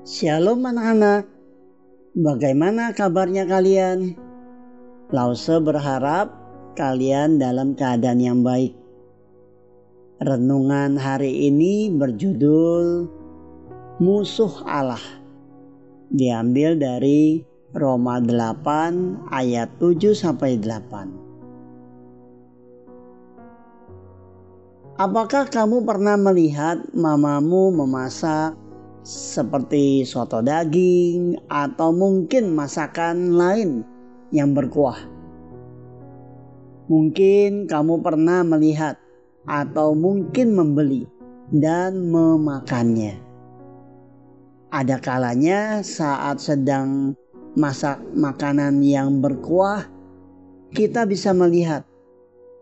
Shalom anak-anak, bagaimana kabarnya kalian? Lause berharap kalian dalam keadaan yang baik. Renungan hari ini berjudul Musuh Allah. Diambil dari Roma 8 ayat 7 sampai 8. Apakah kamu pernah melihat mamamu memasak seperti soto daging atau mungkin masakan lain yang berkuah? Mungkin kamu pernah melihat atau mungkin membeli dan memakannya. Ada kalanya saat sedang masak makanan yang berkuah, kita bisa melihat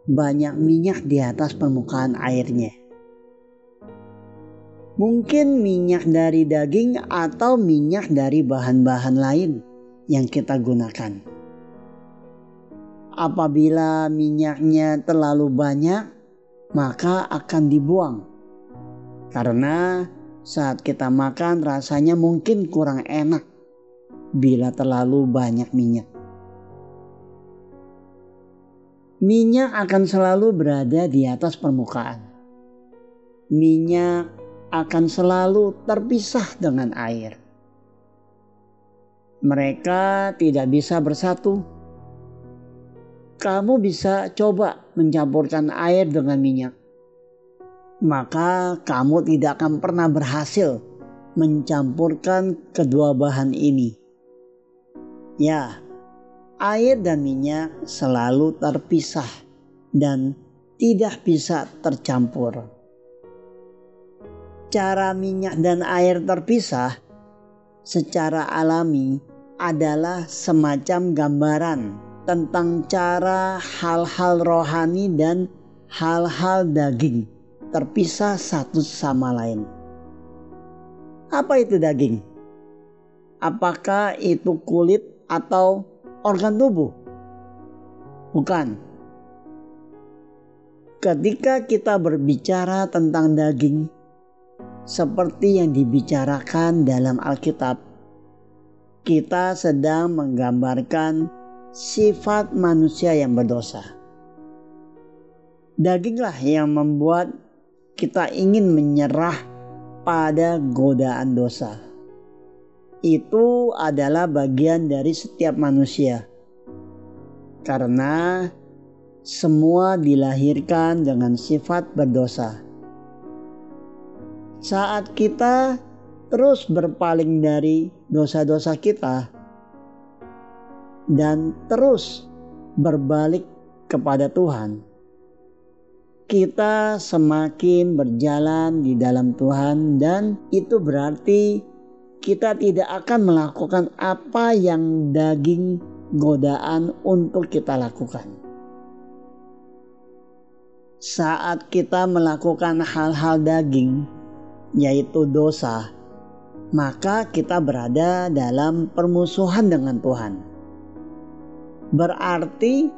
banyak minyak di atas permukaan airnya. Mungkin minyak dari daging atau minyak dari bahan-bahan lain yang kita gunakan. Apabila minyaknya terlalu banyak, maka akan dibuang. Karena saat kita makan rasanya mungkin kurang enak bila terlalu banyak minyak. Minyak akan selalu berada di atas permukaan. Minyak akan selalu terpisah dengan air. Mereka tidak bisa bersatu kamu bisa coba mencampurkan air dengan minyak. Maka kamu tidak akan pernah berhasil mencampurkan kedua bahan ini. Ya, air dan minyak selalu terpisah dan tidak bisa tercampur. Cara minyak dan air terpisah secara alami adalah semacam gambaran tentang cara hal-hal rohani dan hal-hal daging terpisah satu sama lain. Apa itu daging? Apakah itu kulit atau organ tubuh? Bukan. Ketika kita berbicara tentang daging, seperti yang dibicarakan dalam Alkitab, kita sedang menggambarkan sifat manusia yang berdosa. Daginglah yang membuat kita ingin menyerah pada godaan dosa. Itu adalah bagian dari setiap manusia. Karena semua dilahirkan dengan sifat berdosa. Saat kita terus berpaling dari dosa-dosa kita, dan terus berbalik kepada Tuhan, kita semakin berjalan di dalam Tuhan, dan itu berarti kita tidak akan melakukan apa yang daging godaan untuk kita lakukan. Saat kita melakukan hal-hal daging, yaitu dosa, maka kita berada dalam permusuhan dengan Tuhan berarti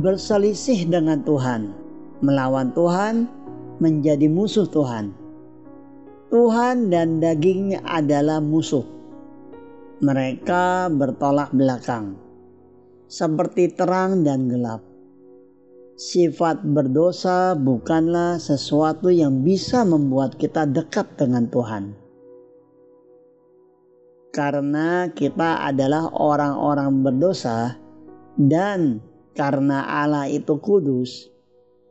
berselisih dengan Tuhan, melawan Tuhan, menjadi musuh Tuhan. Tuhan dan dagingnya adalah musuh. Mereka bertolak belakang, seperti terang dan gelap. Sifat berdosa bukanlah sesuatu yang bisa membuat kita dekat dengan Tuhan karena kita adalah orang-orang berdosa, dan karena Allah itu kudus,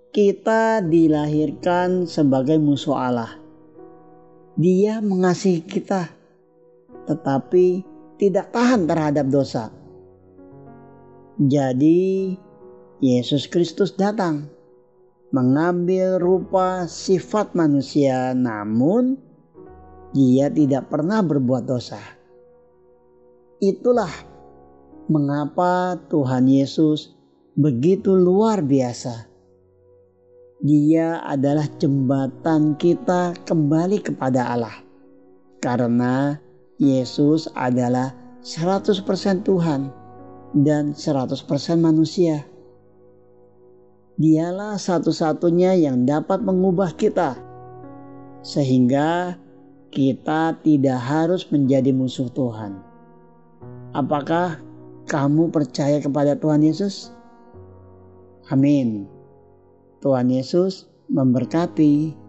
kita dilahirkan sebagai musuh Allah. Dia mengasihi kita, tetapi tidak tahan terhadap dosa. Jadi, Yesus Kristus datang mengambil rupa sifat manusia, namun dia tidak pernah berbuat dosa. Itulah mengapa Tuhan Yesus begitu luar biasa. Dia adalah jembatan kita kembali kepada Allah. Karena Yesus adalah 100% Tuhan dan 100% manusia. Dialah satu-satunya yang dapat mengubah kita sehingga kita tidak harus menjadi musuh Tuhan. Apakah kamu percaya kepada Tuhan Yesus? Amin. Tuhan Yesus memberkati.